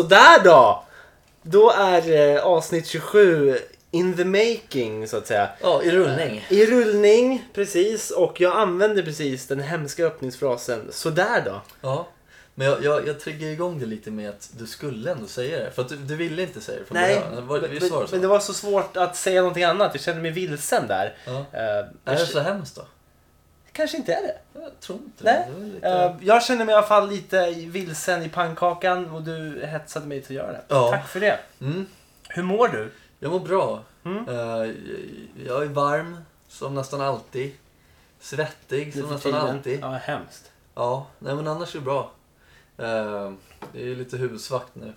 Sådär då! Då är eh, avsnitt 27 in the making så att säga. Ja, i rullning. I rullning, precis. Och jag använder precis den hemska öppningsfrasen sådär då. Ja. Men jag, jag, jag triggar igång det lite med att du skulle ändå säga det. För att du, du ville inte säga det från Nej, början. Det var- men, Visst var det så? men det var så svårt att säga någonting annat. Jag kände mig vilsen där. Ja. Eh, Är jag det så hemskt då? Kanske inte är det. Jag tror inte Nej. det. lite... Eh, jag känner mig i alla fall lite vilsen i pannkakan och du hetsade mig till att göra det. Ja. Tack för det. Mm. Hur mår du? Jag mår bra. Mm. Eh, jag är varm, som nästan alltid. Svettig, som nästan tiden? alltid. Ja, hemskt. Ja, nej men annars är det bra. Eh, det är lite huvudvakt nu.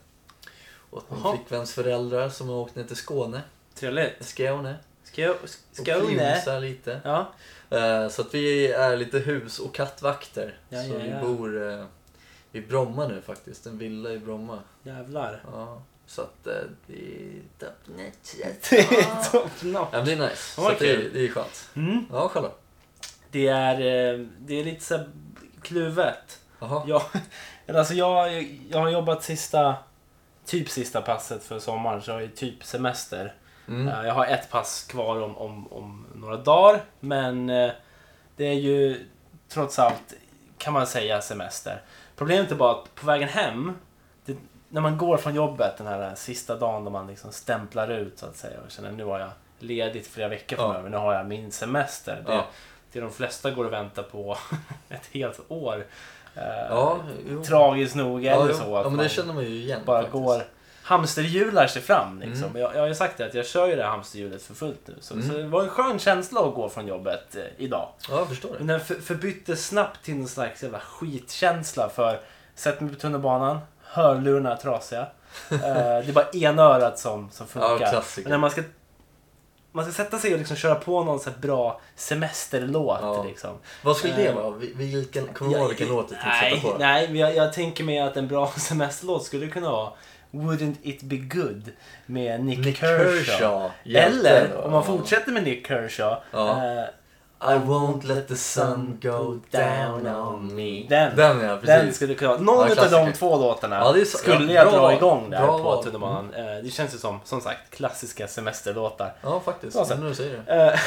Åt min Jaha. flickväns föräldrar som har åkt ner till Skåne. Trevligt. Skåne. Skå- Och Skåne. plymsar lite. Ja. Eh, så att vi är lite hus och kattvakter. Ja, så ja, vi ja. bor eh, i Bromma nu faktiskt. En villa i Bromma. Jävlar. Ja, så att eh, det är. Det är top notch. Ja, det är nice. Så det, är, det är skönt. Mm. Ja, själv? Det är, det är lite så kluvet. Jag, alltså jag, jag har jobbat sista, typ sista passet för sommaren, så jag har ju typ semester. Mm. Eh, Jag har ett pass kvar om, om, om några dagar, men eh, det är ju trots allt, kan man säga, semester. Problemet är bara att på vägen hem, det, när man går från jobbet den här sista dagen då man liksom stämplar ut så att säga och känner nu har jag ledigt flera veckor Ja. framöver, nu har jag min semester. Det, Ja. det de flesta går och väntar på ett helt år. Eh, Ja, jo. Tragiskt nog ja, jo. så att ja, men man det känner man ju igen. bara faktiskt. går hamsterhjular sig fram. Liksom. Mm. Jag, jag har ju sagt det att jag kör ju det här hamsterhjulet för fullt nu. Så, Mm. så det var en skön känsla att gå från jobbet eh, idag. Ja, jag förstår Men det. den för, förbyttes snabbt till en slags jävla skitkänsla för sätt mig på tunnelbanan, hörlurarna är trasiga. Eh, det är bara ena örat som, som Ja, funkar. klassiker. Men när man ska, man ska sätta sig och liksom köra på någon så bra semesterlåt. Ja. Liksom. Vad skulle det Eh, vara? Vi- Vilken, kommer du ihåg vilken låt du tänkte sätta på? Nej, men jag, jag tänker mig att en bra semesterlåt skulle kunna vara Wouldn't it be good med Nick, Nick Kershaw. Kershaw. Eller om man fortsätter med Nick Kershaw. Ja. eh, I won't let the sun go down on me. Den. Den ja, precis. Den skulle kunna. Någon Ja, av de två låtarna Ja, så- skulle ja, jag bra dra igång där Bra på tunnelbanan. Eh, Det känns ju som, som sagt, klassiska semesterlåtar. Ja, faktiskt. Ja, så- Nu när du säger det. Eh,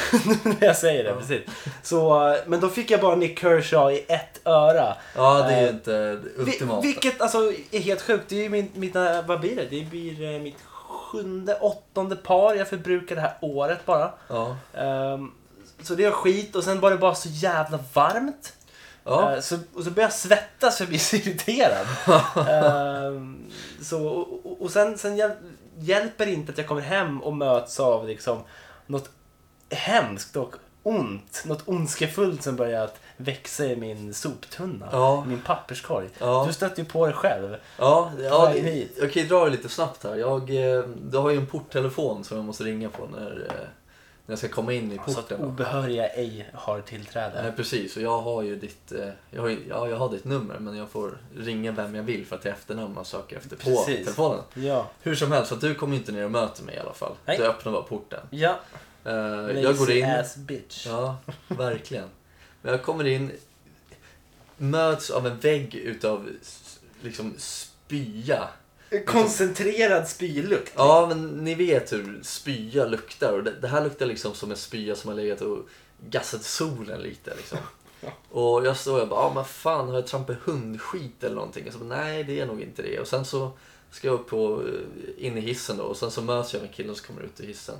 när jag säger det, Ja. precis. Så, eh, men då fick jag bara Nick Kershaw i ett öra. Ja, det är Eh, inte det ultimata. vilket alltså är helt sjukt. Det är ju min, mina, vad blir det? Det blir mitt sjunde, åttonde par jag förbrukar det här året bara. Ja. Ehm, så det är skit och sen var det bara så jävla varmt. Ja. Eh, så, och så började jag svettas för jag blir så irriterad. Ehm, så, och, och- sen, sen hjäl, hjälper det inte att jag kommer hem och möts av liksom något hemskt och ont. Något ondskefullt som börjar att växa i min soptunna. Ja. Min papperskorg. Ja. Du stötte ju på det själv. Ja, ja jag kan ju dra det lite snabbt här. Jag, eh, du har ju en porttelefon som jag måste ringa på när, eh, när jag ska komma in i Så att porten. obehöriga ej har tillträde. Nej, precis. Och jag har ju ditt, eh, jag har, ja, jag har ditt nummer men jag får ringa vem jag vill för att är efternamn man söker efter på Precis. telefonen. Ja. Hur som helst, så du kommer inte ner och möter mig i alla fall. Nej. Du öppnar bara porten. Ja. Eh, jag går in. ass bitch. Ja, verkligen. Men jag kommer in, möts av en vägg utav liksom spya. Koncentrerad spylukt. Ja, men ni vet hur spya luktar. Och det, det här luktar liksom som en spya som har legat och gassat i solen lite. Liksom. Och jag står och bara, ah, men fan har jag trampat hundskit eller någonting? Och så bara, nej det är nog inte det. Och sen så ska jag upp på, eh, in i hissen då och sen så möts jag med killen som kommer ut ur hissen.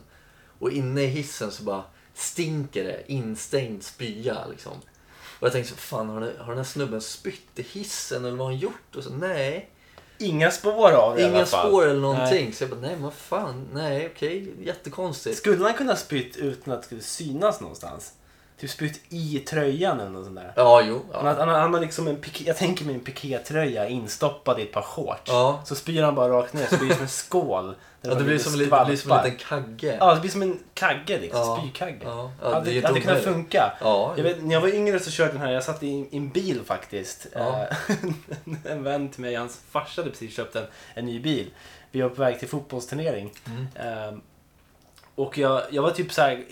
Och inne i hissen så bara stinker det instängd spya liksom. Och jag tänkte så, fan har den, har den här snubben spytt i hissen eller vad har han gjort? Och så, nej. Inga spår av det i Inga alla fall. spår eller någonting. Så jag bara, nej vad fan, nej okej, jättekonstigt. Skulle han kunna spytt utan att det skulle synas någonstans? Typ spytt i tröjan eller något sånt där. Ja, jo. Han, Ja. han, han har liksom en piké, jag tänker mig en pikétröja instoppad i ett par shorts. Ja. Så spyr han bara rakt ner, så blir det som en skål. Ja, det blir som, det blir som en liten kagge. Ja, det blir som en kagge liksom. Ja. Spykagge. Ja, ja, det hade, hade kunnat funka. Ja, Jag vet, när jag var yngre så körde den här, jag satt i, i en bil faktiskt. Ja. Eh, en vän till mig, hans farsa hade precis köpt en, en ny bil. Vi var på väg till fotbollsturnering. Mm. Eh, och jag, jag var typ så här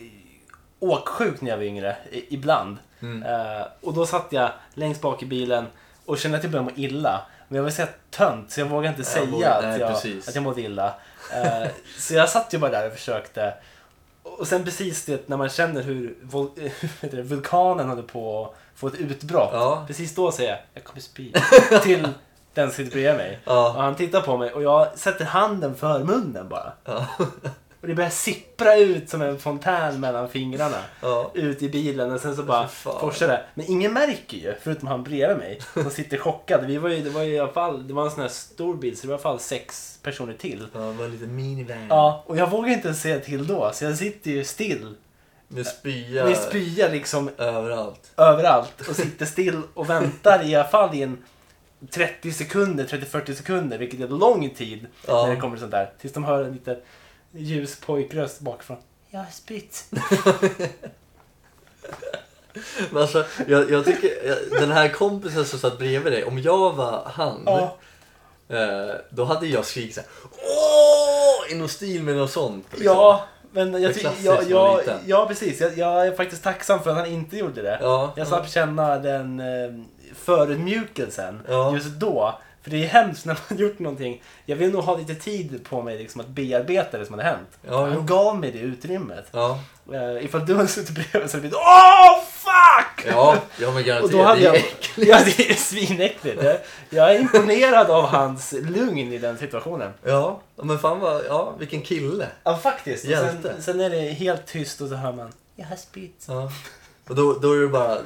åksjuk när jag var yngre, i, ibland. Mm. Eh, och då satt jag längst bak i bilen och kände att jag började må illa. Men jag var så tönt så jag vågade inte säga vågar- att, nej, jag, precis. att jag mådde illa. Eh, så jag satt ju bara där och försökte. Och sen precis det när man känner hur vul- det, vulkanen håller på att få ett utbrott. Ja. Precis då säger jag, jag kommer spy. till den som sitter bredvid mig. Och Ja. han tittar på mig och jag sätter handen för munnen bara. Ja. Och det börjar sippra ut som en fontän mellan fingrarna. Ja. Ut i bilen och sen så bara forsar det. Men ingen märker ju, förutom han bredvid mig. Som sitter chockad. Vi var ju, det var ju i alla fall, det var en sån här stor bil så det var i alla fall sex personer till. Ja, det var en liten minivan. Ja, och jag vågar inte säga till då. Så jag sitter ju still. Med spya Med spya liksom överallt. överallt. Och sitter still och väntar i alla fall i en 30 sekunder, 30-40 sekunder. Vilket är lång tid Ja. när det kommer sånt där. Tills de hör en liten ljus pojkröst bakifrån. Jag har spytt. Men alltså, jag, jag tycker, jag- den här kompisen som satt bredvid dig, om jag var han, Ja. eh, då hade jag skrikit såhär Åh! I någon stil med något sånt. liksom. Ja, men jag tycker... klassiskt Ja, ja, ja, precis. Jag, jag är faktiskt tacksam för att han inte gjorde det. Ja. Jag slapp känna den eh, förödmjukelsen Ja. just då. För det är hemskt när man gjort någonting. Jag vill nog ha lite tid på mig liksom, att bearbeta det som hade hänt. Ja, jo. Han gav mig det utrymmet. Ja, Uh, ifall du hade suttit bredvid så hade det blivit Åh fuck! ja, ja men Och garanterat. då hade det är jag... äckligt. Ja, det är svinäckligt. Jag, jag är imponerad av hans lugn i den situationen. Ja, men fan vad, ja vilken kille. Ja, faktiskt. Och Hjälte. sen, sen är det helt tyst och så hör man Jag har spytt. Ja. Och då, då är det bara,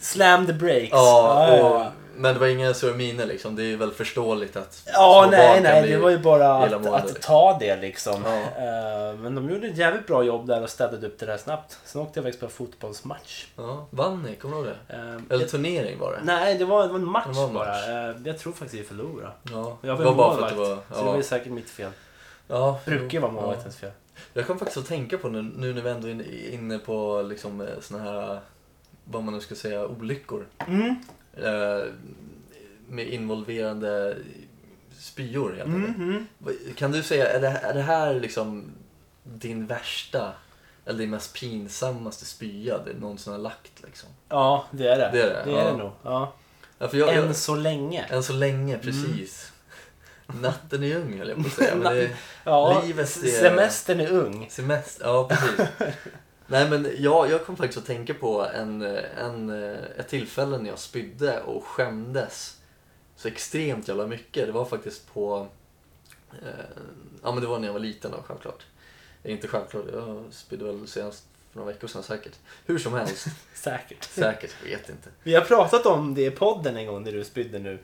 Slam the brakes. ja, och, ja. Men det var inga sura miner liksom. Det är väl förståeligt att Ja, små nej, barn kan nej. bli Det var ju bara illamående, att, att liksom. ta det liksom. Ja. Eh, men de gjorde ett jävligt bra jobb där och städade upp det där snabbt. Sen åkte jag faktiskt på en fotbollsmatch. Ja, vann ni? Kommer du ihåg det? Eh, Eller jag, turnering var det? nej, det var, det var en match Det var en bara. match. Eh, jag tror faktiskt vi förlorade. Ja, Jag var bara för att målvakt, det var... Så det var ju Ja, säkert mitt fel. ja, Brukar ju vara målvaktens fel. Jag kom faktiskt att tänka på nu, nu när vi ändå är inne på liksom såna här, vad man nu ska säga, olyckor. Mm. Eh, med involverande spyor helt Mm, enkelt. mm. Vad- Kan du säga, är det, är det här liksom din värsta eller din mest pinsammaste spya du någonsin har lagt liksom? Ja, det är det. Det är det, det, är ja. det nog. Ja. Ja, jag, Än jag, så länge. än så länge, precis. Natten är ung höll jag på att säga. Men det är Ja, livet är- semestern är ung. semester, ja precis. Nej men jag, jag kom faktiskt att tänka på en, en, ett tillfälle när jag spydde och skämdes så extremt jävla mycket. Det var faktiskt på, eh, ja men det var när jag var liten då självklart. Inte självklart, jag spydde väl senast för några veckor sedan säkert. Hur som helst, Säkert. säkert, vet inte. Vi har pratat om det i podden en gång när du spydde nu.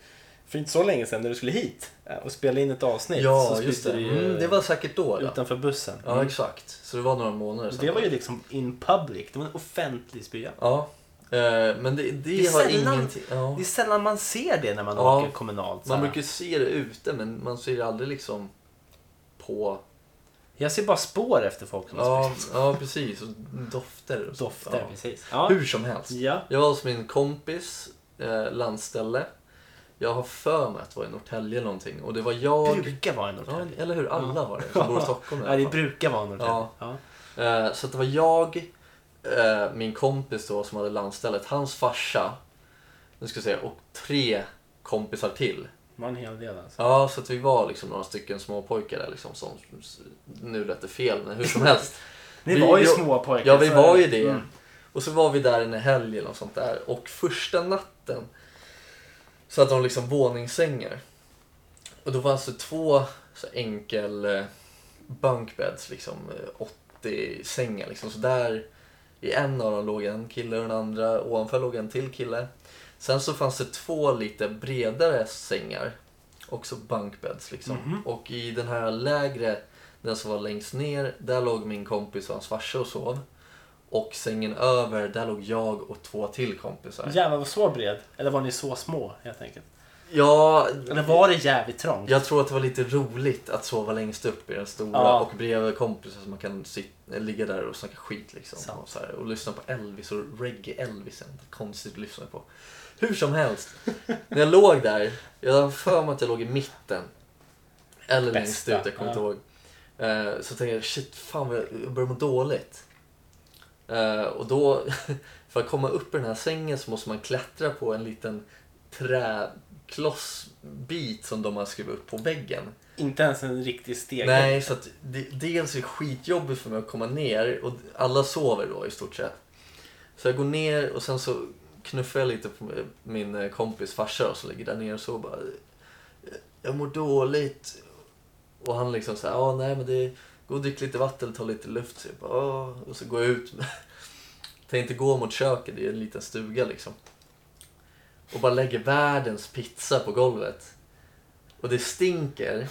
För inte så länge sedan när du skulle hit eh, och spela in ett avsnitt. Ja, just det. du Mm, det var säkert då. Ja, utanför bussen. ja Mm. exakt. Så det var några månader sedan. det var ju liksom in public. Det var en offentlig spya. Ja, eh, men det, det, Det är har sällan- ingenting... Ja. Det är sällan man ser det när man Ja. åker kommunalt. Man brukar se det ute men man ser det aldrig liksom på... Jag ser bara spår efter folk som Ja, ja precis. Och dofter och. Dofter, Ja. precis. Ja. Hur som helst. Ja. Jag var hos min kompis eh, landställe. Jag har för mig att det var i Norrtälje någonting. Och det var jag... Brukar vara Ja, Norrtälje. eller hur? Alla var det som bor i Stockholm i Ja, det brukar vara en Norrtälje. Ja. Ja. Eh, Så det var jag, eh, min kompis då som hade landstället, hans farsa, nu ska jag säga, och tre kompisar till. Var en hel del alltså. Ja, så att vi var liksom några stycken små pojkar där liksom som, nu lät det fel, men hur som helst. Ni Vi- var ju jag- små pojkar. Ja, vi var ju det. Mm. Och så var vi där en helg eller något sånt där. Och första natten så hade de liksom våningssängar. Och då fanns det två så enkel eh, bunkbeds, liksom eh, 80 sängar. Liksom. Så där i en av dem låg en kille och den andra ovanför låg en till kille. Sen så fanns det två lite bredare sängar, också bunkbeds liksom. Mhm. Och i den här lägre, den som var längst ner, där låg min kompis och hans farsa och sov. Och sängen över, där låg jag och två till kompisar. Jävlar, var så bred? Eller var ni så små helt enkelt? Ja, Eller var det jävligt trångt? jag tror att det var lite roligt att sova längst upp i den stora Ja. och bredvid kompisar så man kan sit, ligga där och snacka skit liksom. Sant. Och, så här, och lyssna på Elvis och reggae-Elvis. Konstigt att lyssna på. Hur som helst, när jag låg där, jag har för mig att jag låg i mitten. Eller längst Bästa, ut, jag kommer inte ja. ihåg. Eh, så tänkte jag, shit, fan vad jag börjar må dåligt. Eh, och då, för att komma upp i den här sängen så måste man klättra på en liten klossbit som de har skrivit upp på väggen. Inte ens en riktig steg. Nej, så att det, dels är det skitjobbigt för mig att komma ner och alla sover då i stort sett. Så jag går ner och sen så knuffar jag lite på min eh, kompis farsa som ligger där nere och så bara Jag mår dåligt. Och han liksom säger ja nej men det Gå och drick lite vatten, ta lite luft. Så jag bara, "Åh." och så går jag ut. Tänkte gå mot köket, det är en liten stuga liksom. Och bara lägger världens pizza på golvet. Och det stinker.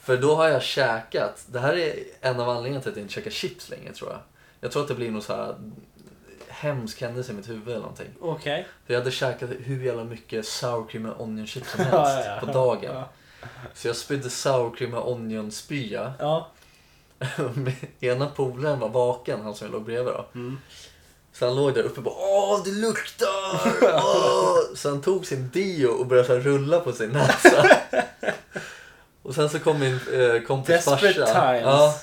För då har jag käkat. Det här är en av anledningarna till att jag inte käkar chips längre tror jag. Jag tror att det blir någon så här hemsk händelse i mitt huvud eller någonting. Okej. För jag hade käkat hur jävla mycket sour cream and onion chips som helst Ja, ja, ja. på dagen. Så jag spydde sour cream and onion spya. ja. Ena polaren var vaken, han som jag låg bredvid då. Mm. Så han låg där uppe och bara Åh, det luktar! Åh! Så han tog sin dio och började så rulla på sin näsa. Och sen så kom min eh, kompis Desperate farsa. times. Ja,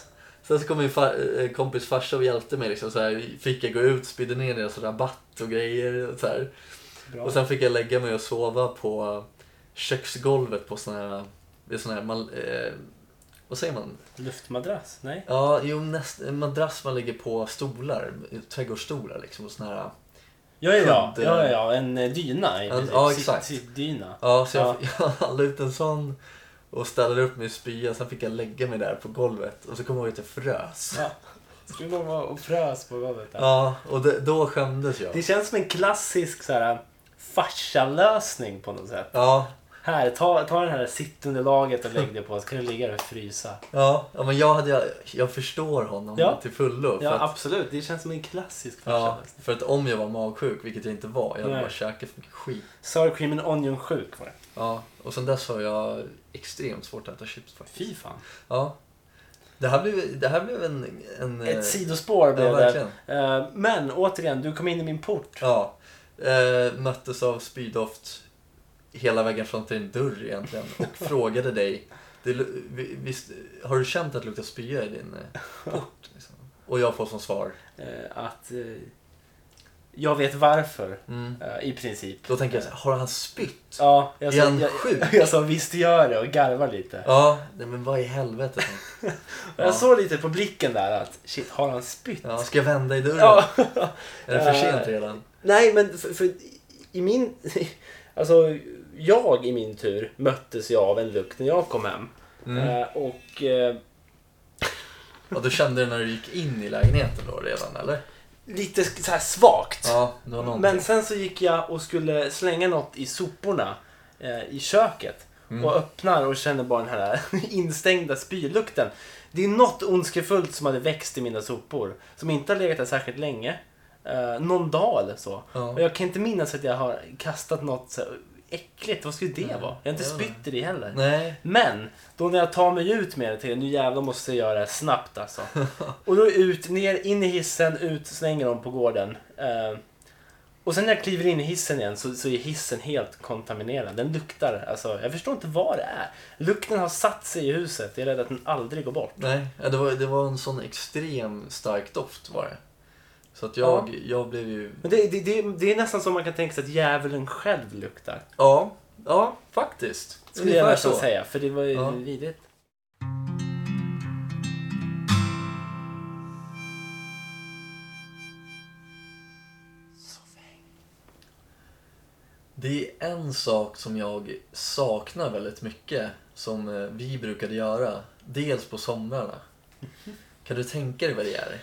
sen så kom min fa- eh, kompis farsa och hjälpte mig. Liksom, så här, fick jag gå ut, spydde ner deras rabatt och grejer. Och, så här. Bra. och sen fick jag lägga mig och sova på köksgolvet på sån här, det är sån här man, eh, vad säger man? Luftmadrass? Nej? Ja, jo, näst, en madrass man lägger på stolar, trädgårdsstolar liksom. Och sån här, Ja, ja, ja. Kudde. ja, ja. En eh, dyna. i Ja, ja, exakt. Sittdyna. Ja, så jag, Ja. jag la ut en sån och ställde upp min spya. Sen fick jag lägga mig där på golvet och så kom jag ihåg att jag frös. Ja. Så du låg och frös på golvet där. Ja, och det, då skämdes jag. Det känns som en klassisk så här farsa-lösning på något sätt. Ja, Här, ta, ta det här sittunderlaget och lägg det på så kan du ligga där och frysa. ja, ja men jag, hade, jag, jag förstår honom Ja. till fullo. För, Ja, att, absolut. Det känns som en klassisk ja, farsa-lösning. för att om jag var magsjuk, vilket jag inte var, jag hade Nej. bara käkat för mycket skit. Sour cream and onion sjuk var det. Ja, och sen dess har jag extremt svårt att äta chips faktiskt. Fy fan. Ja. Det här blev, det här blev en... en eh, Ett sidospår Ja, blev det. verkligen. Eh, Men återigen, du kom in i min port. Ja. Eh, möttes av spydoft hela vägen fram till din dörr egentligen och frågade dig. Det, visst, har du känt att det luktar spya i din eh, port? Liksom? Och jag får som svar. eh, Att eh, jag vet varför. Mm. I princip. Då tänker jag så här, har han spytt? Ja, jag Är sa, han jag, sjuk? jag sa visst gör det och garvar lite. Ja, nej men vad i helvete. Och Jag såg lite på blicken där att shit, har han spytt? Ja, ska jag vända i dörren? Ja. Är det för sent redan? Nej, men för, för i min... Alltså, jag i min tur möttes jag av en lukt när jag kom hem. Mm. Eh, och eh, Och du kände det när du gick in i lägenheten då redan eller? lite så här svagt. Ja. Men sen så gick jag och skulle slänga något i soporna eh, i köket. Mm. Och öppnar och känner bara den här instängda spylukten. Det är något ondskefullt som hade växt i mina sopor. Som inte har legat där särskilt länge. Eh, någon dag eller så. Ja. Och jag kan inte minnas att jag har kastat något äckligt. Vad skulle det vara? Jag har inte spytt i det heller. Nej. Men, då när jag tar mig ut med det till nu jävlar måste jag göra det här snabbt alltså. Och då ut, ner, in i hissen, ut, slänger dem på gården. Eh, och sen när jag kliver in i hissen igen så, så är hissen helt kontaminerad. Den luktar, alltså jag förstår inte vad det är. Lukten har satt sig i huset, jag är rädd att den aldrig går bort. Nej, ja, det var, det var en sån extrem stark doft var det. Så att jag, jag blev ju... Men det, det, det, det är nästan som man kan tänka sig att djävulen själv luktar. Ja, ja faktiskt. Skulle jag nästan så. säga, för det var ju Ja. vidrigt. Det är en sak som jag saknar väldigt mycket som eh, vi brukade göra. Dels på somrarna. Kan du tänka dig vad det är?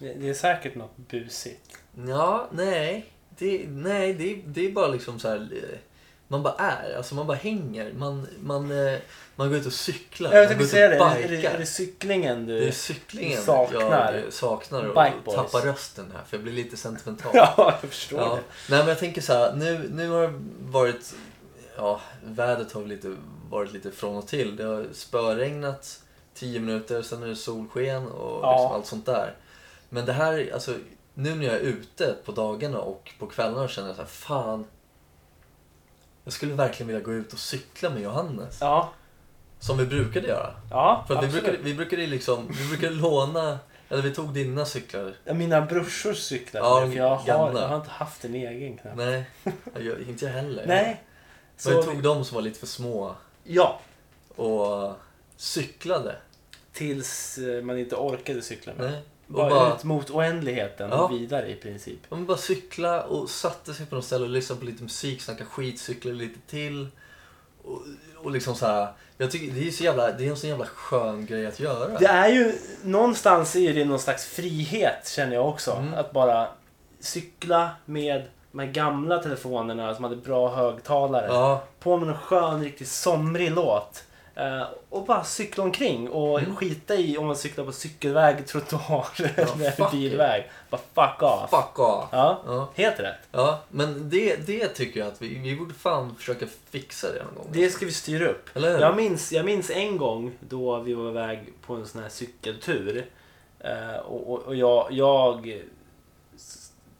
Det, det är säkert något busigt. Ja, nej. Det, nej, det, det är bara liksom så här... eh, Man bara är, alltså man bara hänger. Man, man, eh, man går ut och cyklar. Jag tänkte säga det, är det, är det, cyklingen du... Det är cyklingen saknar. jag saknar och Bike tappar rösten här för jag blir lite sentimental. Ja, jag förstår Ja. det. Nej men jag tänker så här, nu, nu har det varit, ja vädret har lite, varit lite från och till. Det har spöregnat 10 minuter, sen är det solsken och Ja. liksom allt sånt där. Men det här, alltså nu när jag är ute på dagarna och på kvällarna känner jag så här, fan. Jag skulle verkligen vilja gå ut och cykla med Johannes. Ja, Som vi brukade göra. ja För att vi absolut. brukade, vi brukade liksom, vi brukade låna Eller vi tog dina cyklar. Ja, Mina brorsors cyklar. Ja, för jag, har, gamla. jag har inte haft en egen knappt. Nej, jag, inte jag heller. Nej. Men vi Så, tog de som var lite för små ja. och cyklade. Tills eh, man inte orkade cykla med. Nej. Bara, bara, ut mot oändligheten Ja. och vidare i princip. man bara cykla och satte sig på något ställe och lyssnade på lite musik, snacka skit, cykla lite till. Och, och liksom så här, jag tycker det är, så jävla, det är en så jävla skön grej att göra. Det är ju, någonstans är det någon slags frihet känner jag också. Mm. Att bara cykla med de här gamla telefonerna som hade bra högtalare. Ja, På med en skön, riktigt somrig låt. Eh, och bara cykla omkring och Mm. skita i om man cyklar på cykelväg, trottoar eller fuck bilväg. Bara fuck off. fuck off. Ja, Ja, helt rätt. ja, men det, det tycker jag att vi, vi borde fan försöka fixa det någon gång. Det ska vi styra upp. Eller hur? Jag minns, jag minns en gång då vi var iväg på en sån här cykeltur. Eh, och och, och jag, jag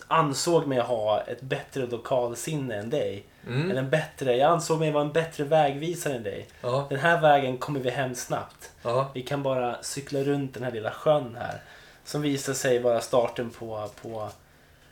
ansåg mig ha ett bättre lokalsinne än dig. Mm. Eller en bättre, jag ansåg mig vara en bättre vägvisare än dig. Ja, Den här vägen kommer vi hem snabbt. ja. Vi kan bara cykla runt den här lilla sjön här. Som visar sig vara starten på, på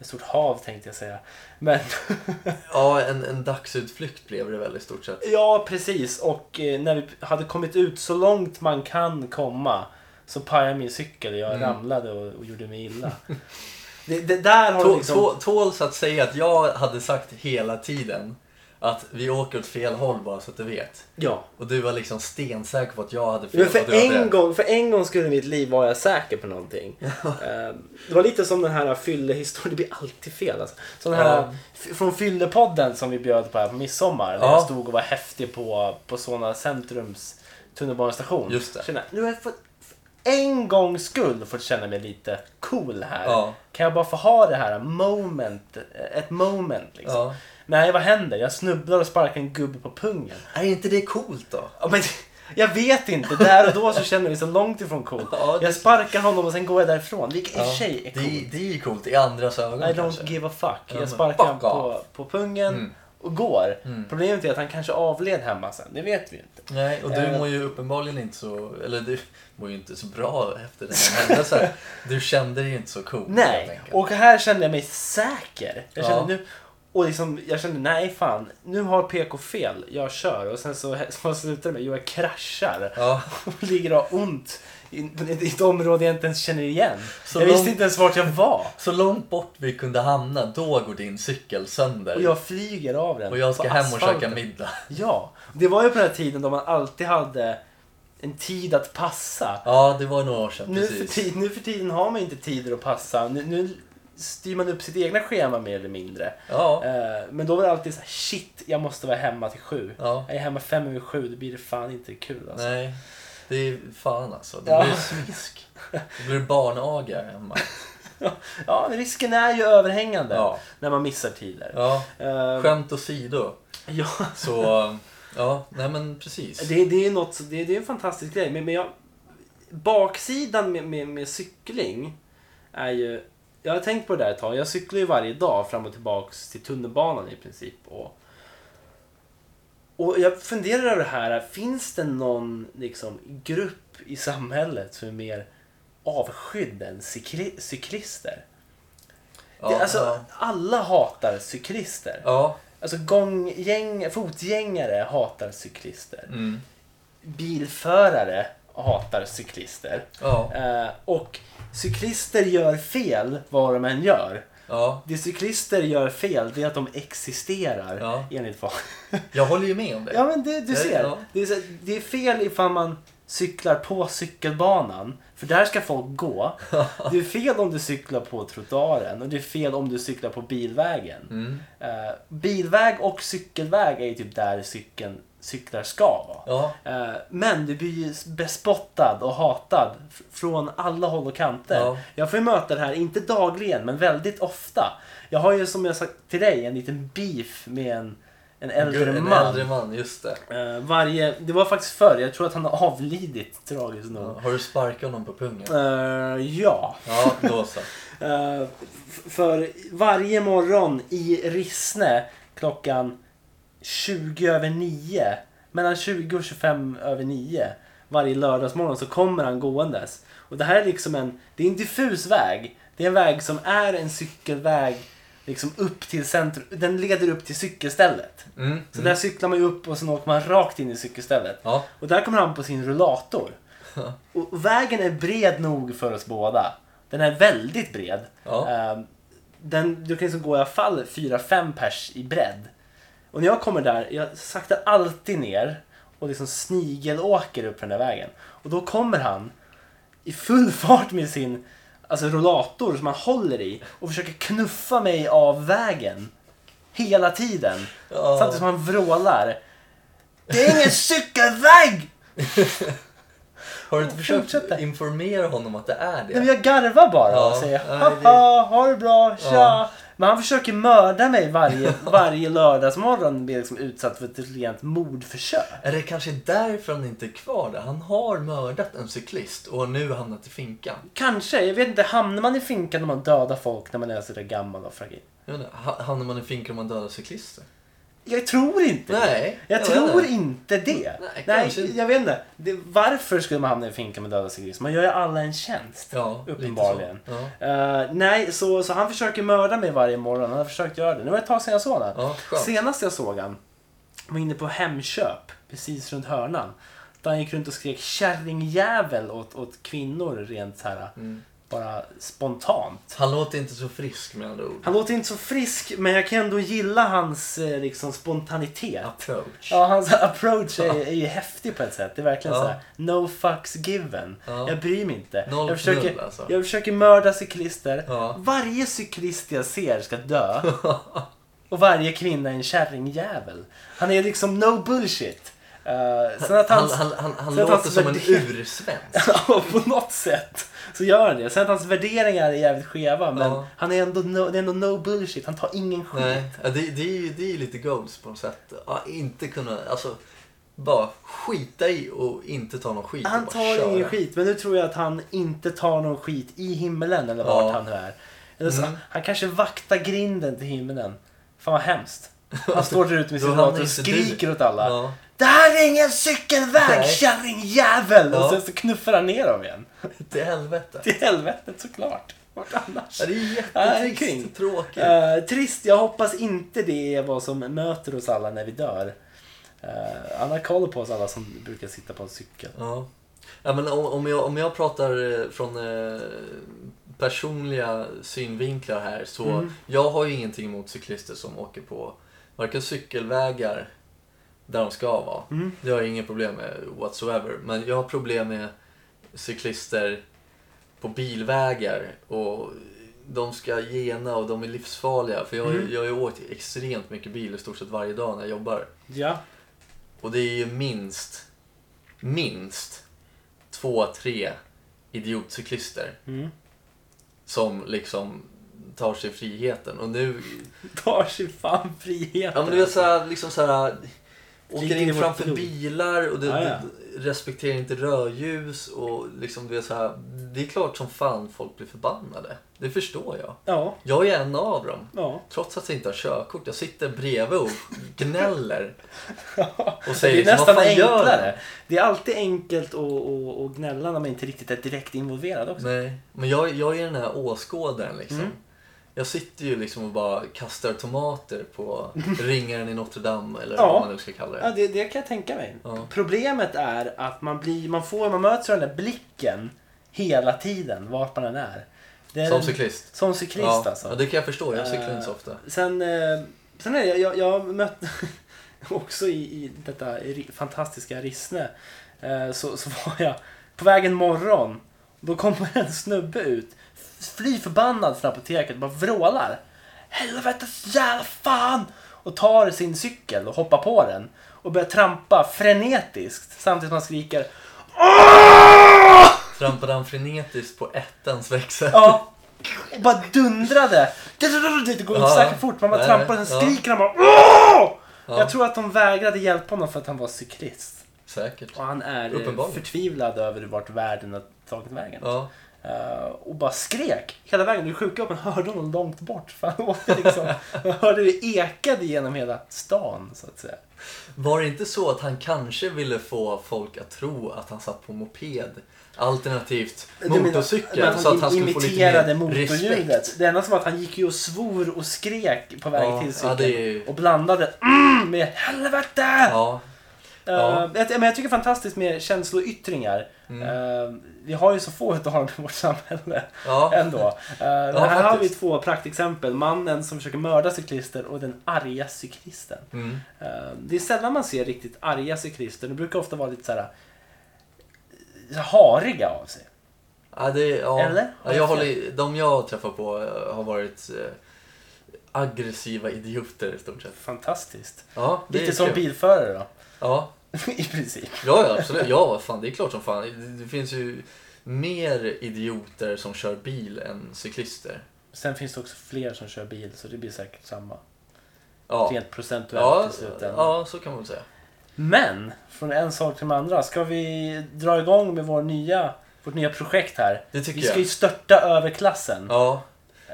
ett stort hav tänkte jag säga. Men ja en, en dagsutflykt blev det väl i stort sett. Ja, precis. Och eh, när vi hade kommit ut så långt man kan komma så pajade min cykel jag Mm. ramlade och, och gjorde mig illa. det, det där har Tå, liksom... tå, tåls att säga att jag hade sagt hela tiden att vi åker åt fel håll bara så att du vet. Ja. Och du var liksom stensäker på att jag hade fel. Men för en, gång, för en gång skulle i mitt liv var jag säker på någonting. Eh, det var lite som den här fyllehistorien, det blir alltid fel alltså. Som den här Ja. från Fyllepodden som vi bjöd på här på midsommar. När Ja. jag stod och var häftig på, på Solna Centrums tunnelbanestation. Just det. Kände, nu har jag fått, för en gångs skull fått känna mig lite cool här. Ja. Kan jag bara få ha det här moment, ett moment liksom. Nej, vad händer? Jag snubblar och sparkar en gubbe på pungen. Är inte det coolt då? Ja, men, jag vet inte. Där och då så känner mig så långt ifrån cool. Ja, det- Jag sparkar honom och sen går jag därifrån. Vilket i och Ja, för sig är det, coolt. det är ju coolt i andras ögon I don't kanske. give a fuck. Ja, Jag sparkar honom på, på pungen Mm. och går. Mm. Problemet är att han kanske avled hemma sen. Det vet vi inte. Nej, och du Eh. mår ju uppenbarligen inte så, eller du mår ju inte så bra efter den här händelsen. Du kände dig inte så cool. Nej, och här kände jag mig säker. Jag kände Ja. nu, och liksom, jag kände nej fan, nu har PK fel, jag kör. Och sen så, så slutar det med, jo jag kraschar Ja, och ligger och har ont i, i ett område jag inte ens känner igen. Så jag långt- visste inte ens vart jag var. så långt bort vi kunde hamna, då går din cykel sönder. Och jag flyger av den Och jag ska hem och käka middag. Ja, det var ju på den här tiden då man alltid hade en tid att passa. Ja, det var några år sedan. Nu för, precis. tid, nu för tiden har man inte tider att passa. Nu, nu styr man upp sitt egna schema mer eller mindre. Ja, Eh, men då var det alltid så här, shit, jag måste vara hemma till sju. ja. Jag är hemma fem över sju, då blir det fan inte kul alltså. Nej, det är fan alltså. Det Ja. blir smisk. Det blir barnaga hemma. Ja, risken är ju överhängande Ja. när man missar tider. ja. Eh, Skämt åsido. ja, Så, ja, nej men precis. det, det är något, det, det är en fantastisk grej. Men, men jag, baksidan med, med, med cykling är ju... Jag har tänkt på det där ett tag. Jag cyklar ju varje dag fram och tillbaks till tunnelbanan i princip. Och, och jag funderar över det här. Finns det någon liksom, grupp i samhället som är mer avskydd än cykli- cyklister? Ja, det, alltså, ja. Alla hatar cyklister. ja. Alltså gånggäng, fotgängare hatar cyklister. Mm. Bilförare hatar cyklister. Ja. Eh, och cyklister gör fel vad de än gör. ja. Det cyklister gör fel det är att de existerar Ja. enligt vad. Jag håller ju med om det. Ja men det, du ser. ja. Det, är, det är fel ifall man cyklar på cykelbanan. För där ska folk gå. Det är fel om du cyklar på trottoaren och det är fel om du cyklar på bilvägen. Mm. Eh, bilväg och cykelväg är ju typ där cykeln, cyklar ska vara. Ja. Eh, men du blir ju bespottad och hatad från alla håll och kanter. Ja. Jag får ju möta det här, inte dagligen, men väldigt ofta. Jag har ju som jag sagt till dig en liten beef med en, en äldre en man. äldre man, just det. Eh, varje, det var faktiskt förr, jag tror att han har avlidit tragiskt Ja. nog. Har du sparkat honom på pungen? Eh, ja. Ja, då så. För varje morgon i Rissne klockan 20 över 9, mellan 20 och 25 över 9 varje lördagsmorgon så kommer han gåendes. Och det här är liksom en, det är en diffus väg. Det är en väg som är en cykelväg liksom upp till centrum. Den leder upp till cykelstället. Mm. Så där cyklar man ju upp och sen åker man rakt in i cykelstället. Ja. Och där kommer han på sin rullator. Och och vägen är bred nog för oss båda. Den är väldigt bred. Ja. Ehm, Den, du kan liksom gå i alla fall 4-5 pers i bredd. Och när jag kommer där, jag saktar alltid ner och liksom snigelåker upp den där vägen. Och då kommer han i full fart med sin alltså rollator som han håller i och försöker knuffa mig av vägen. Hela tiden. Ja. Samtidigt som han vrålar. Det är ingen cykelväg! Har du inte försökt Fortsätter. informera honom att det är Nej, men det? jag garvar bara Ja, och säger det- haha, ha det bra, tja. Ja. Men han försöker mörda mig varje, varje lördagsmorgon blir liksom utsatt för ett rent mordförsök. Är det kanske därför han inte är kvar där? Han har mördat en cyklist och har nu hamnat i finkan. Kanske, jag vet inte, hamnar man i finkan när man dödar folk när man är sådär gammal och fragil? Jag vet inte, ha- hamnar man i finkan om man dödar cyklister? Jag tror inte det. Nej, Jag, jag tror vet inte det. Nej, Nej, jag vet inte. Det, varför skulle man hamna i finkan med döda cyklister? Man gör ju alla en tjänst. Ja, Uppenbarligen. så. Ja. Eh, nej, så, så han försöker mörda mig varje morgon. Han har försökt göra det. Nu var det ett tag sedan jag såg honom. Ja. Senast jag såg han var inne på Hemköp, precis runt hörnan. Där han gick runt och skrek kärringjävel åt, åt kvinnor rent så här, Mm. Bara spontant. Han låter inte så frisk med andra ord. Han låter inte så frisk, men jag kan ändå gilla hans eh, liksom, spontanitet. Approach. Ja, hans approach är, är ju häftig på ett sätt. Det är verkligen Ja. så här, no fucks given. Ja. Jag bryr mig inte. Noll jag, försöker, knull, alltså. jag försöker mörda cyklister. Ja. Varje cyklist jag ser ska dö. Och varje kvinna är en kärringjävel. Han är liksom no bullshit. Uh, sen att Han, han, han, han låter som en ursvensk. Ja, på något sätt så gör han det. Sen att hans värderingar är jävligt skeva men Ja. han är ändå no, det är ändå no bullshit. Han tar ingen skit. Nej, det, det, är ju, det är ju lite goals på något sätt. Ja, inte kunna, alltså, bara skita i och inte ta någon skit. Han tar köra. ingen skit, men nu tror jag att han inte tar någon skit i himmelen eller vart Ja. han nu är. Eller så, Mm. Han kanske vaktar grinden till himmelen. Fan vad hemskt. Han står där ute med sin dator och skriker åt alla. Ja. Det här är ingen cykelväg, Nej. kärringjävel! Och Ja. sen så knuffar han ner dem igen. Till helvete. Till helvetet såklart. Vart annars? Ja, det är jättetrist. kring. Tråkigt. Eh, trist, jag hoppas inte det är vad som möter oss alla när vi dör. Uh, han har koll på oss alla som brukar sitta på en cykel. Ja. Ja, men om, om, jag, om jag pratar eh, från eh, personliga synvinklar här så Mm. jag har ju ingenting emot cyklister som åker på varken cykelvägar där de ska vara. Mm. Det har jag inga problem med whatsoever. Men jag har problem med cyklister på bilvägar och de ska gena och de är livsfarliga. För jag, Mm. jag har ju åkt extremt mycket bil i stort sett varje dag när jag jobbar. Ja. Och det är ju minst, minst två, tre idiotcyklister Mm. som liksom tar sig friheten. Och nu, Tar sig fan friheten. ja men du vet såhär, liksom såhär, åker Ligger i in framför blod. bilar och det, Ja, ja. det respekterar inte rödljus och liksom du vet såhär, det är klart som fan folk blir förbannade. Det förstår jag. Ja. Jag är en av dem. Ja. Trots att jag inte har körkort. Jag sitter bredvid och gnäller. Och Det säger är liksom, nästan vad fan gör enklare. Det är alltid enkelt att, att, att gnälla när man inte riktigt är direkt involverad också. Nej, men jag, jag är den här åskådaren liksom. Mm. Jag sitter ju liksom och bara kastar tomater på ringaren i Notre Dame eller Ja. vad man nu ska kalla Ja, det. det, det kan jag tänka mig. Ja. Problemet är att man, blir, man, får, man möts av den där blicken hela tiden, vart man än är. Det är Som cyklist. Som cyklist Ja, alltså. ja, det kan jag förstå. Jag cyklar Eh, inte så ofta. Sen, eh, sen är det, jag, jag mötte också i, i detta fantastiska Rissne. Eh, så, så var jag på vägen morgon. Då kommer en snubbe ut. Fly förbannad från apoteket och bara vrålar. Helvetes jävla fan! Och tar sin cykel och hoppar på den. Och börjar trampa frenetiskt samtidigt som han skriker Åh! Trampade han frenetiskt på ettans växel? Ja. Och bara dundrade. Det går inte särskilt fort. Man bara trampar och sen skriker han bara Åh! Ja. Jag tror att de vägrade hjälpa honom för att han var cyklist. Säkert. Och han är eh, förtvivlad över vart världen har tagit vägen. Ja. Eh, och bara skrek hela vägen. Var att man hörde honom långt bort. För han åkte liksom, man hörde det ekade genom hela stan så att säga. Var det inte så att han kanske ville få folk att tro att han satt på moped Alternativt menar- motorcykel men så att han skulle få lite mer motorljudet. respekt. Det enda som var att han gick ju och svor och skrek på väg Ja, till ja, cykeln. är ju- Och blandade mm, med helvete! Ja, Ja. jag- men jag tycker det är fantastiskt med känsloyttringar. Mm. Eh, vi har ju så få utav i vårt samhälle ja. ändå. Uh, här har vi faktiskt. två praktexempel. Mannen som försöker mörda cyklister och den arga cyklisten. Mm. Eh, det är sällan man ser riktigt arga cyklister. De brukar ofta vara lite så här, här hariga av sig. Ja, det, ja. Eller? Ja, jag håller, de jag träffar på eh, har varit eh, aggressiva idioter i stort sett. Fantastiskt. Ja, Lite som kul. bilförare då. Ja, I princip. ja, ja, absolut. Ja, fan, det är klart som fan. Det, finns ju mer idioter som kör bil än cyklister. Sen finns det också fler som kör bil så det blir säkert samma. Ja, Rent procentuellt ja, i slutändan. ja så kan man väl säga. Men, från en sak till den andra. Ska vi dra igång med vår nya, vårt nya projekt här? Det tycker Vi ska jag. ju störta överklassen. Ja,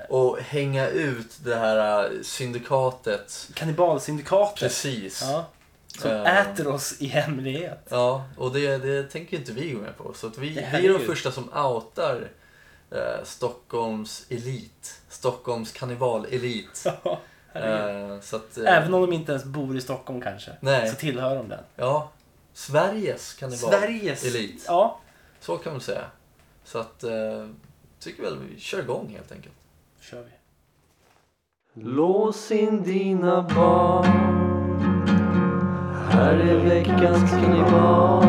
och hänga ut det här eh, syndikatet. Kannibalsyndikatet. Precis. Ja, som Eh. äter oss i hemlighet. Ja, och det, det tänker inte vi gå med på. Så att vi, vi är de första som outar eh, Stockholms elit. Stockholms kannibal-elit. Eh, så att, eh, Även om de inte ens bor i Stockholm kanske. Nej. Så tillhör de den. Ja, Sveriges kannibal Sveriges elit. Ja, Så kan man säga. Så att, eh, tycker väl vi kör igång helt enkelt. kör vi. Lås in dina barn Här är veckans kannibal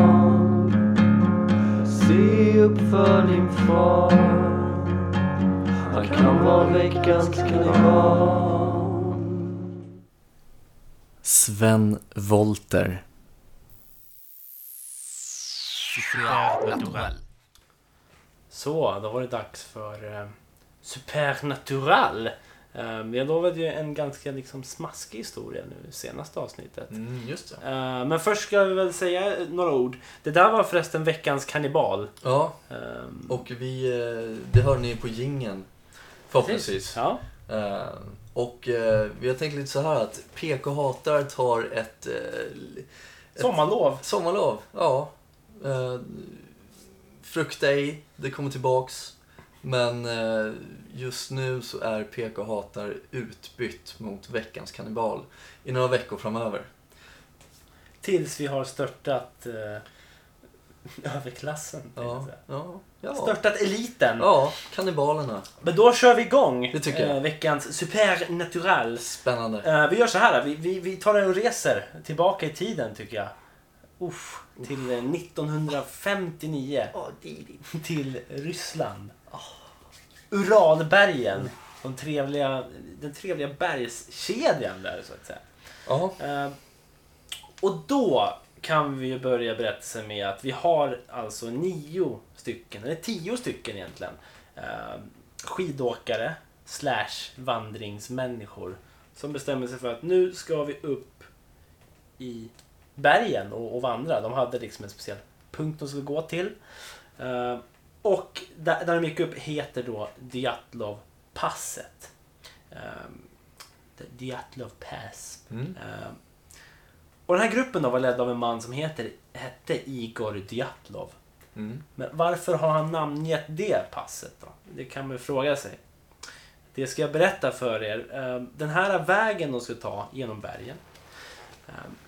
Se upp för din far Han kan vara veckans kannibal Sven Volter. Så, då var det dags för eh, Supernatural. Eh, vi lovade ju en ganska liksom smaskig historia nu senaste avsnittet. Mm, just det. Eh, men först ska vi väl säga några ord. Det där var förresten veckans kannibal. Ja, Ehm, och vi, eh, det hör ni på gingen Förhoppningsvis. Ja. Och eh, vi har tänkt lite så här att PK Hatar tar ett, eh, ett Sommarlov. sommarlov. Ja. Frukta ej, det kommer tillbaks. Men eh, just nu så är PK Hatar utbytt mot veckans kannibal i några veckor framöver. Tills vi har störtat eh, överklassen. Ja, ja, ja. Störtat eliten. ja kannibalerna. Men då kör vi igång Det tycker jag. eh, veckans Supernatural. Spännande. Eh, vi gör så här, vi, vi, vi tar och reser tillbaka i tiden tycker jag. Uff, till eh, 1959. Till Ryssland. Uralbergen. De trevliga, den trevliga bergskedjan där så att säga. Eh, och då kan vi ju börja berättelsen med att vi har alltså nio stycken, eller tio stycken egentligen, eh, skidåkare slash vandringsmänniskor som bestämmer sig för att nu ska vi upp i bergen och, och vandra. De hade liksom en speciell punkt de skulle gå till. Eh, och där, där de gick upp heter då Djatlov-passet. Eh, The Djatlov Pass. mm. Eh, Och den här gruppen då var ledd av en man som heter, hette Igor Djatlov. Mm. Men varför har han namngett det passet då? Det kan man ju fråga sig. Det ska jag berätta för er. Eh, Den här vägen de ska ta genom bergen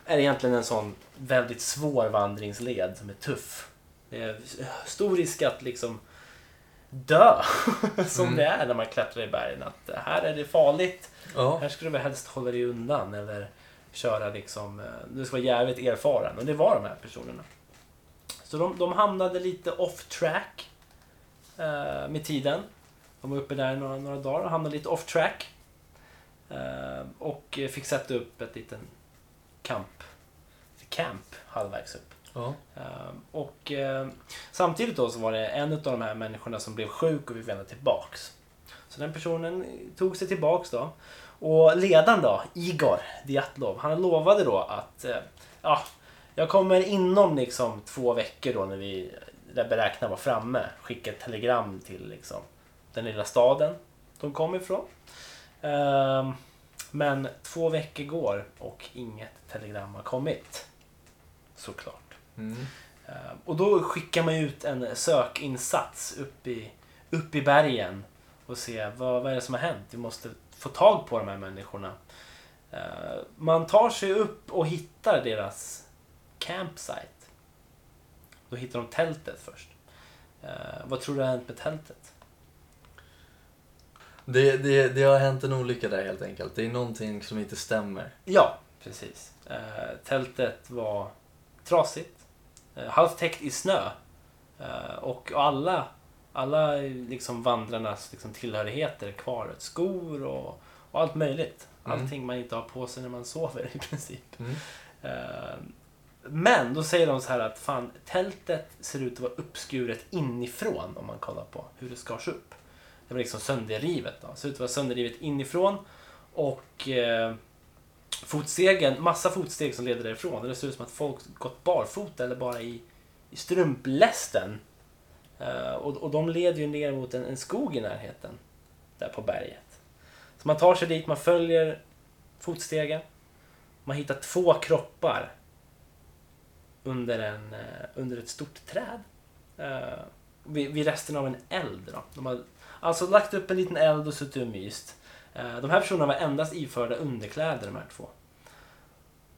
är egentligen en sån väldigt svår vandringsled som är tuff. Det är stor risk att liksom dö som Mm. det är när man klättrar i bergen. Att här är det farligt. Ja. Här skulle du helst hålla dig undan eller köra liksom, eh, du ska vara jävligt erfaren. Och det var de här personerna. Så de, de hamnade lite off track eh, med tiden. De var uppe där några, några dagar och hamnade lite off track. Eh, och fick sätta upp ett liten camp, camp halvvägs upp. Ja. Ehm, och eh, samtidigt då så var det en av de här människorna som blev sjuk och fick vända tillbaks. Så den personen tog sig tillbaks då. Och ledaren då, Igor Djatlov, han lovade då att eh, ja, jag kommer inom liksom två veckor då när vi beräknar vara framme skicka ett telegram till liksom den lilla staden de kom ifrån. Ehm, men två veckor går och inget telegram har kommit. Såklart. Mm. Och då skickar man ut en sökinsats upp i, upp i bergen och se vad, vad är det som har hänt. Vi måste få tag på de här människorna. Eh, man tar sig upp och hittar deras campsite. Då hittar de tältet först. Eh, vad tror du har hänt med tältet? Det, det, det har hänt en olycka där helt enkelt. Det är någonting som inte stämmer. Ja, precis. Tältet var trasigt. Eh, halvt täckt i snö. Eh, och alla, alla liksom vandrarnas liksom, tillhörigheter kvar. Skor och, och allt möjligt. Mm. Allting man inte har på sig när man sover i princip. Mm. Eh, men då säger de så här att fan, tältet ser ut att vara uppskuret inifrån om man kollar på hur det skars upp. Det var liksom sönderrivet. Då. Det ser ut att vara sönderrivet inifrån. Och fotstegen, massa fotsteg som leder därifrån. Det ser ut som att folk gått barfota eller bara i, i strumplästen. Uh, och, och de leder ju ner mot en, en skog i närheten. Där på berget. Så man tar sig dit, man följer fotstegen. Man hittar två kroppar under, en, eh, under ett stort träd. Uh, vid, vid resten av en eld. Då. De har alltså lagt upp en liten eld och suttit och myst. Eh, de här personerna var endast iförda underkläder de här två.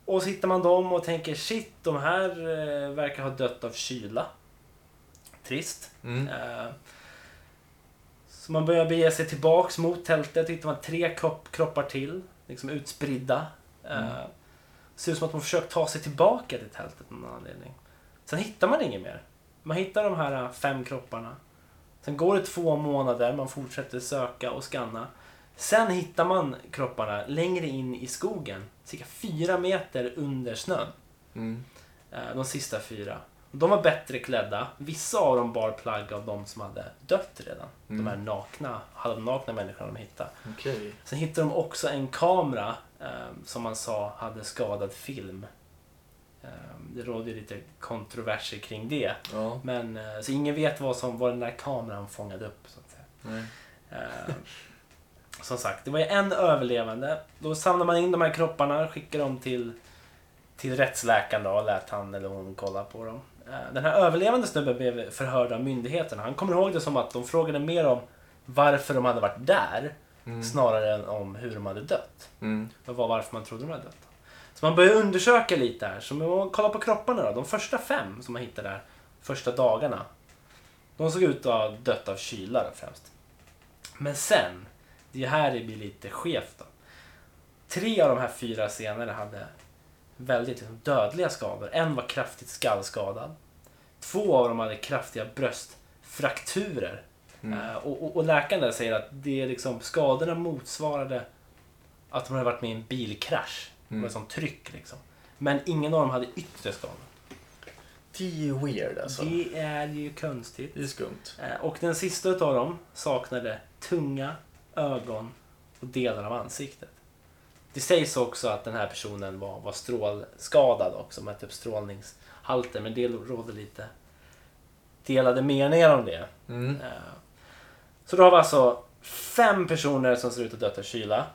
Och så hittar man dem och tänker shit, de här eh, verkar ha dött av kyla. Trist. Mm. Eh, Så man börjar bege sig tillbaks mot tältet. hittar man tre kropp, kroppar till. Liksom utspridda. Mm. Ser ut som att de försökt ta sig tillbaka till tältet av någon anledning. Sen hittar man inget mer. Man hittar de här fem kropparna. Sen går det två månader, man fortsätter söka och scanna. Sen hittar man kropparna längre in i skogen. Cirka fyra meter under snön. Mm. Eh, De sista fyra. De var bättre klädda. Vissa av dem bar plagg av de som hade dött redan. Mm. De här nakna, halvnakna människorna de hittade. Okej. Sen hittade de också en kamera eh, som man sa hade skadad film. Eh, det rådde ju lite kontroverser kring det. Ja. Men, eh, så ingen vet vad, som, vad den där kameran fångade upp. Så att säga. Som sagt, det var ju en överlevande. Då samlade man in de här kropparna, skickade dem till, till rättsläkaren då, och lät han eller hon kolla på dem. Eh, Den här överlevande snubben blev förhörd av myndigheterna. Han kommer ihåg det som att de frågade mer om varför de hade varit där Mm. snarare än om hur de hade dött. Mm. Det var varför man trodde de hade dött. Så man börjar undersöka lite här. Så man kollar på kropparna då. De första fem som man hittade där, första dagarna. De såg ut att ha dött av kyla främst. Men sen, det är här det blir lite skevt då. Tre av de här fyra senare hade väldigt liksom, dödliga skador. En var kraftigt skallskadad. Två av dem hade kraftiga bröstfrakturer. Mm. Eh, och, och, och läkaren där säger att det är liksom, skadorna motsvarade att de hade varit med i en bilkrasch. Det Mm. ett sånt tryck liksom. Men ingen av dem hade yttre skador. Det är weird alltså. Det, Det är ju konstigt. är skumt. Eh, Och den sista utav dem saknade tunga, ögon och delar av ansiktet. Det sägs också att den här personen var, var strålskadad också med typ strålningshalter. Men det råder lite delade meningar om det. Mm. Eh, Så då har vi alltså fem personer som ser ut att ha dött av kyla.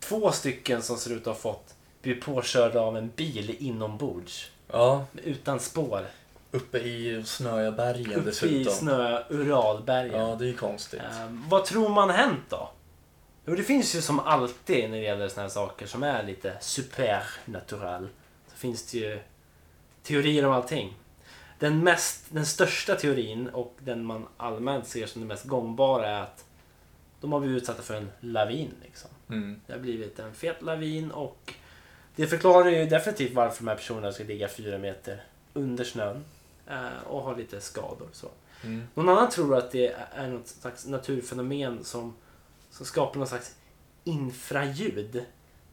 Två stycken som ser ut att ha fått bli påkörda av en bil inombords. Ja, Utan spår. Uppe i snöiga bergen Uppe i dessutom. snö Uralbergen. Ja, det är ju konstigt. Eh, vad tror man hänt då? Jo, det finns ju som alltid när det gäller såna här saker som är lite supernatural. Så finns det ju teorier om allting. Den, mest, den största teorin och den man allmänt ser som den mest gångbara är att de har blivit utsatta för en lavin. Liksom. Mm. Det har blivit en fet lavin och det förklarar ju definitivt varför de här personerna ska ligga fyra meter under snön och ha lite skador. Så. Mm. Någon annan tror att det är något slags naturfenomen som, som skapar någon slags infraljud,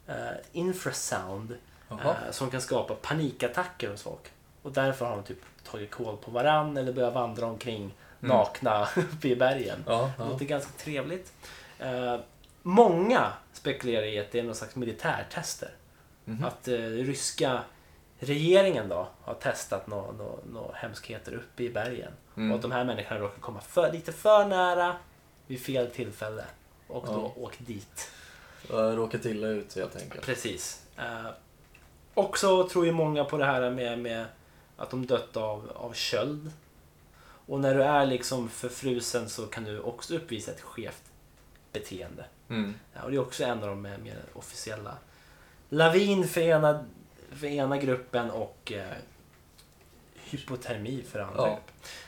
eh, infrasound, eh, som kan skapa panikattacker hos folk. Och därför har de typ tagit koll på varann eller börjat vandra omkring Mm. nakna uppe i bergen. Ja, Det ja. låter ganska trevligt. Eh, många spekulerar i att det är någon slags militärtester. Mhm. Att eh, ryska regeringen då har testat några nå, nå hemskheter uppe i bergen. Mm. Och att de här människorna råkar komma för, lite för nära vid fel tillfälle. Och då Ja. åkt dit. Råkat illa ut helt enkelt. Precis. Eh, också tror ju många på det här med, med att de dött av, av köld. Och när du är liksom förfrusen så kan du också uppvisa ett skevt beteende. Mm. Ja, och det är också en av de mer, mer officiella. Lavin för ena, för ena gruppen och eh, hypotermi för andra. Ja. gruppen.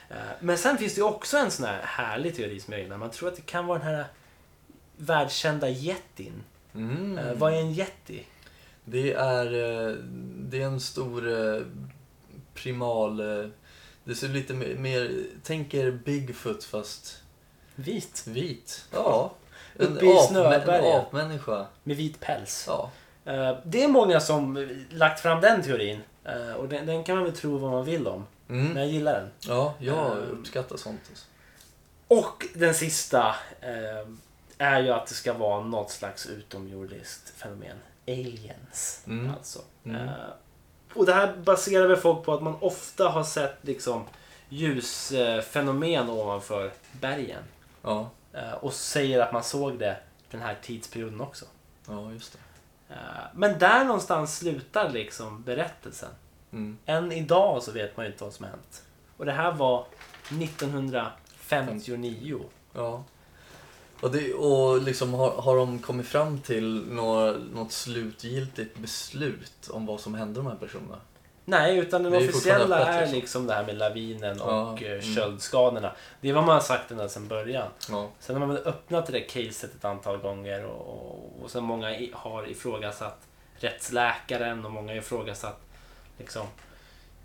Eh, men sen finns det också en sån här härlig teori som jag gillar. Man tror att det kan vara den här världskända jättin. Mm. Eh, vad är en jätti? Det är, eh, det är en stor eh, primal... eh, Det ser lite mer, tänk er Bigfoot fast Vit. vit. Ja. Uppe i Snöberget. en apmänniska. Med vit päls. Ja. Eh, det är många som eh, lagt fram den teorin. Eh, och den, den kan man väl tro vad man vill om. Men Mm. jag gillar den. Ja, jag Ehm. uppskattar sånt. Alltså. Och den sista eh, är ju att det ska vara något slags utomjordiskt fenomen. Aliens, Mm. alltså. Mm. Eh, och det här baserar väl folk på att man ofta har sett liksom ljusfenomen ovanför bergen. Ja, Eh, och säger att man såg det den här tidsperioden också. ja just det. Eh, men där någonstans slutar liksom berättelsen. Mm. Än idag så vet man ju inte vad som har hänt. Och det här var 1959. Ja. Och, det, och liksom har, har de kommit fram till några, något slutgiltigt beslut om vad som hände de här personerna? Nej, utan den Det är ju officiella fortfarande öppet, är liksom. liksom det här med lavinen och Ja, eh, mm. köldskadorna. Det är vad man har sagt ända sedan början. Ja. Sen har man väl öppnat det där caset ett antal gånger och, och, och sen många i, har ifrågasatt rättsläkaren och många har ifrågasatt liksom,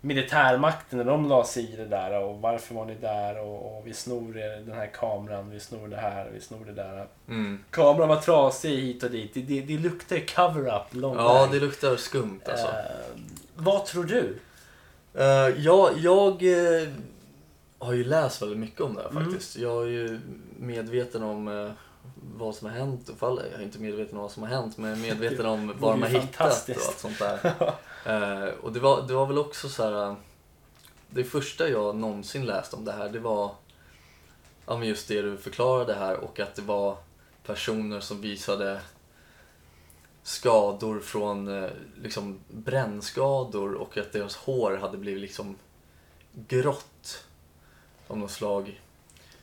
militärmakten när de la sig i det där och varför var ni där och, och vi snor er- den här kameran, vi snor det här, vi snor det där. Mm. Kameran var trasig hit och dit. Det, det, det luktar cover-up lång ja, det luktar skumt alltså. Eh, vad tror du? Uh, ja, jag eh, har ju läst väldigt mycket om det här Mm. faktiskt. Jag är ju medveten om eh, vad som har hänt. Fall, jag är inte medveten om vad som har hänt, men jag är medveten om vad de har hittat och allt sånt där. Och det var, det var väl också så här. Det första jag någonsin läste om det här, det var ja, men just det du förklarade här och att det var personer som visade skador från eh, liksom brännskador och att deras hår hade blivit liksom grått av något slag.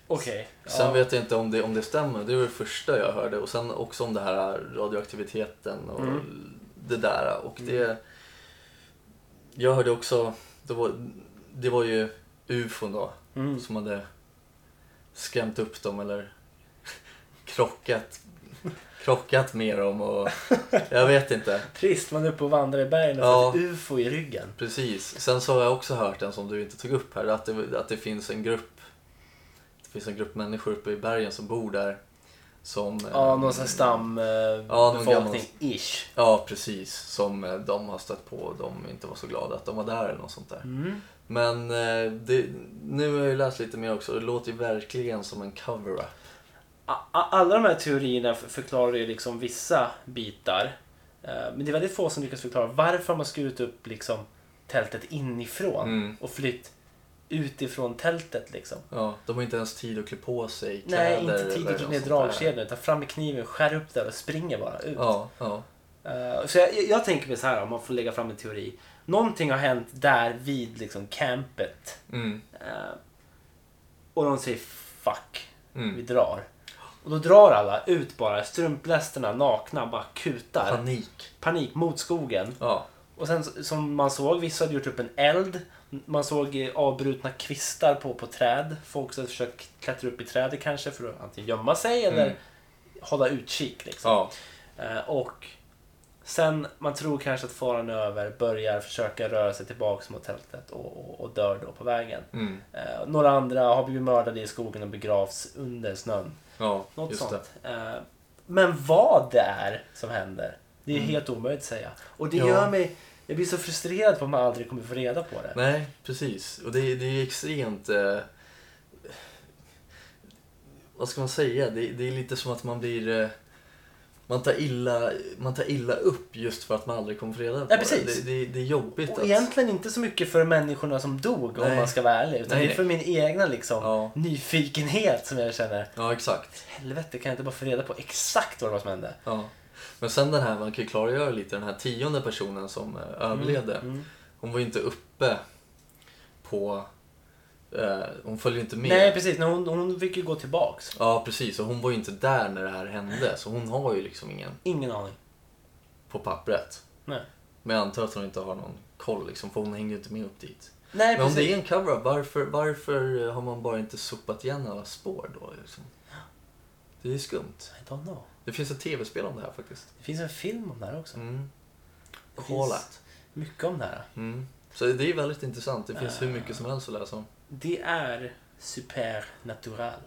Okej. Sen ja. vet jag inte om det, om det stämmer, det var det första jag hörde. Och sen också om det här radioaktiviteten och Mm. det där. Och det... Jag hörde också, det var, det var ju ufon då, Mm. som hade skrämt upp dem eller krockat, krockat med dem och jag vet inte. Trist, man är uppe och vandrar i bergen och Ja. får ett ufo i ryggen. Precis. Sen så har jag också hört en som du inte tog upp här, att det, att det finns en grupp det finns en grupp människor uppe i bergen som bor där. Som, Ja, någon sån här stam eh, någon befolkning ish. Ja, precis. Som eh, de har stött på och de inte var så glada att de var där eller något sånt där. Mm. Men eh, det, nu har jag ju läst lite mer också. Det låter ju verkligen som en cover-up. Alla de här teorierna för- förklarar ju liksom vissa bitar. Eh, Men det är väldigt få som lyckas förklara varför man skurit upp liksom tältet inifrån Mm. och flytt utifrån tältet liksom. Ja, de har inte ens tid att klä på sig Nej, kläder inte tid att något ner dragkedjan utan fram med kniven, skär upp där och springer bara ut. Ja, ja. Eh, så jag, jag tänker mig så här om man får lägga fram en teori. Någonting har hänt där vid liksom campet. Mm, Eh, och de säger fuck, vi mm. drar. Och då drar alla ut bara, strumplästerna nakna, bara kutar. Panik. Panik mot skogen. Ja, Och sen som man såg, vissa hade gjort upp en eld. Man såg eh, avbrutna kvistar på, på träd. Folk som hade försökt klättra upp i trädet kanske för att antingen gömma sig eller Mm. hålla utkik. Liksom. ja. Eh, och sen, man tror kanske att faran är över, börjar försöka röra sig tillbaka mot tältet och, och, och dör då på vägen. Mm, Eh, några andra har blivit mördade i skogen och begravs under snön. Ja Något sånt. Eh, men vad det är som händer, det är Mm. helt omöjligt att säga. Och det Ja. gör mig, jag blir så frustrerad på att man aldrig kommer få reda på det. Nej, precis. Och det, det är extremt... Eh, vad ska man säga? Det, det är lite som att man blir... Eh, man, tar illa, man tar illa upp just för att man aldrig kommer få reda på Ja, precis. det. Det, det. Är jobbigt Och att... egentligen inte så mycket för människorna som dog om Nej. man ska vara ärlig. Utan Nej, det är för min egna liksom, Ja. nyfikenhet som jag känner. Ja, exakt. Helvete, kan jag inte bara få reda på exakt vad det var som hände? Ja. Men sen den här, man kan ju klargöra lite, den här tionde personen som eh, överlevde. Mm. Hon var ju inte uppe på... Eh, hon följer inte med. Nej precis, Nej, hon, hon fick ju gå tillbaks. Ja, precis. Och hon var ju inte där när det här hände. Så hon har ju liksom ingen Ingen aning. på pappret. Nej. Men jag antar att hon inte har någon koll liksom, för hon hänger ju inte med upp dit. Nej Men om precis. det är en cover-up, varför, varför har man bara inte sopat igen alla spår då? Liksom? Det är ju skumt. I don't know. Det finns ett tv-spel om det här faktiskt. Det finns en film om det här också. Mm. Det Call finns-. Mycket om det här. Mm. Så det är väldigt intressant. Det finns hur Ah. mycket som helst att läsa om. Det är supernatural.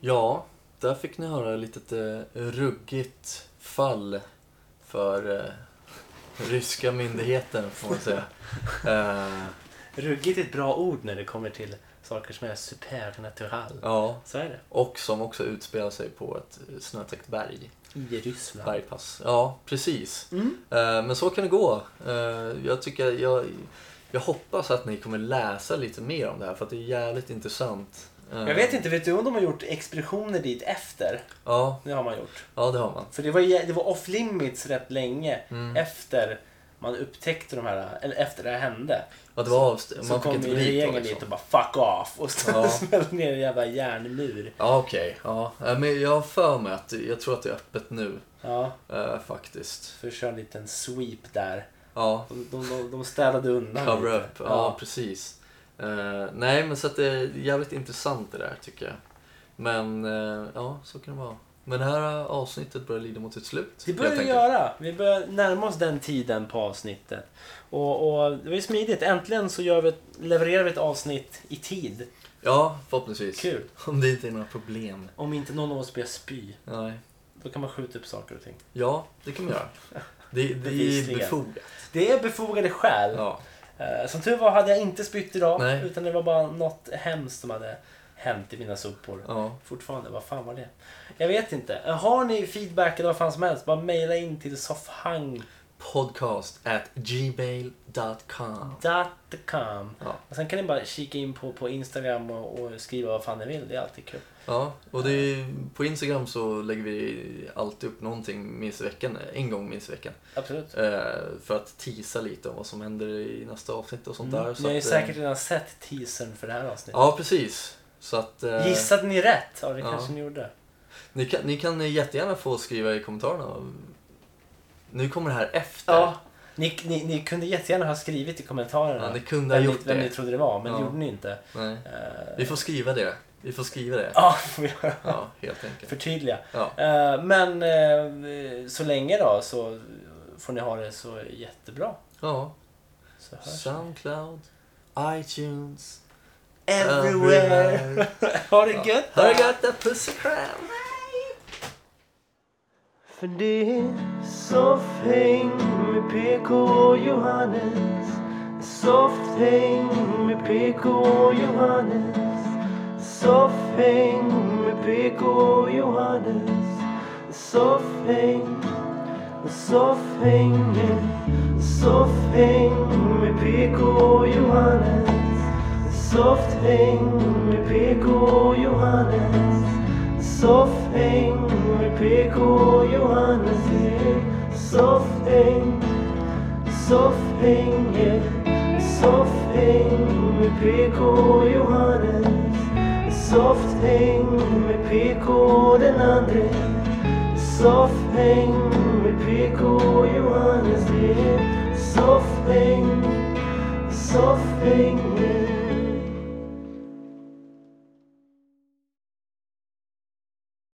Ja, där fick ni höra ett litet eh, ruggigt fall för eh, ryska myndigheten får man säga. Eh, Ruggigt är ett bra ord när det kommer till saker som är supernatural. ja, Så är det. och som också utspelar sig på ett snötäckt berg. I Ryssland. Bergpass. Ja, precis. Mm. Eh, men så kan det gå. Eh, jag tycker, jag, jag hoppas att ni kommer läsa lite mer om det här för att det är jävligt intressant. Eh, Jag vet inte, vet du om de har gjort expeditioner dit efter? Ja, Det har man gjort. ja det har man. För det var, det var off limits rätt länge Mm. efter man upptäckte de här, eller efter det här hände. Ja, det var avst- Så man fick kom inte ju dit regeringen liksom. dit och bara fuck off och så Ja. smällde ner en jävla järnmur. Ja, okej. Ja. Eh, Men jag har för mig att, jag tror att det är öppet nu. Ja, eh, faktiskt. för att köra en liten sweep där. Ja, De, de, de, de städade undan cover lite. up. Ja, precis. Eh, nej, men så att det är jävligt intressant det där tycker jag. Men eh, ja, så kan det vara. Men det här avsnittet börjar lida mot sitt slut. Det börjar enkelt. göra. Vi börjar närma oss den tiden på avsnittet. Och, och det var ju smidigt. Äntligen så gör vi levererar vi ett avsnitt i tid. Ja, förhoppningsvis. Kul. Om det inte är några problem. Om inte någon av oss börjar spy. Nej. Då kan man skjuta upp saker och ting. Ja, det kan man göra. Det, det är befogat. Det är befogade skäl. Ja. Eh, Som tur var hade jag inte spytt idag. Nej. Utan det var bara något hemskt som hade hänt i mina sopor. ja. Fortfarande, vad fan var det? Jag vet inte. Har ni feedback eller vad fan som helst, bara mejla in till soffhang.com. Podcast at gmail.com. Ja. Och sen kan ni bara kika in på, på Instagram och, och skriva vad fan ni vill. Det är alltid kul. Ja, och det är, på Instagram så lägger vi alltid upp någonting minst i veckan, en gång minst i veckan. Absolut. Eh, för att teasa lite om vad som händer i nästa avsnitt och sånt där. Mm. Så Ni har ju att, eh, säkert redan sett teasern för det här avsnittet. Ja, precis. Så att, eh, Gissade ni rätt? Ja, det ja. kanske ni gjorde. ni, kan, ni kan jättegärna få skriva i kommentarerna. Nu kommer det här efter. Ja. Ni, ni, ni kunde jättegärna ha skrivit i kommentarerna Ja, ni kunde ha vem, gjort ni, vem det. ni trodde det var, men det Ja. gjorde ni inte. Nej. Eh, Vi får skriva det. Vi får skriva det. Ja, helt enkelt. Förtydliga. Ja. Eh, Men eh, så länge då så får ni ha det så jättebra. ja. Så. Soundcloud, iTunes, Everywhere. ha det gött då. Ha det gött där, puss och kram. För det är soffhäng med PK och Johannes. Softhäng med PK och Johannes. Soffhäng med PK och Johannes. Soffhäng Soffhänget Soffhäng med PK och Johannes Softhäng med PK och Johannes. Soffhäng med PK och Johannes Soffhäng Soffhänget Soffhäng med PK och Johannes. Softhäng med PK och den andre. Soffhäng med PK och Johannes Det är soffhäng Soffhänget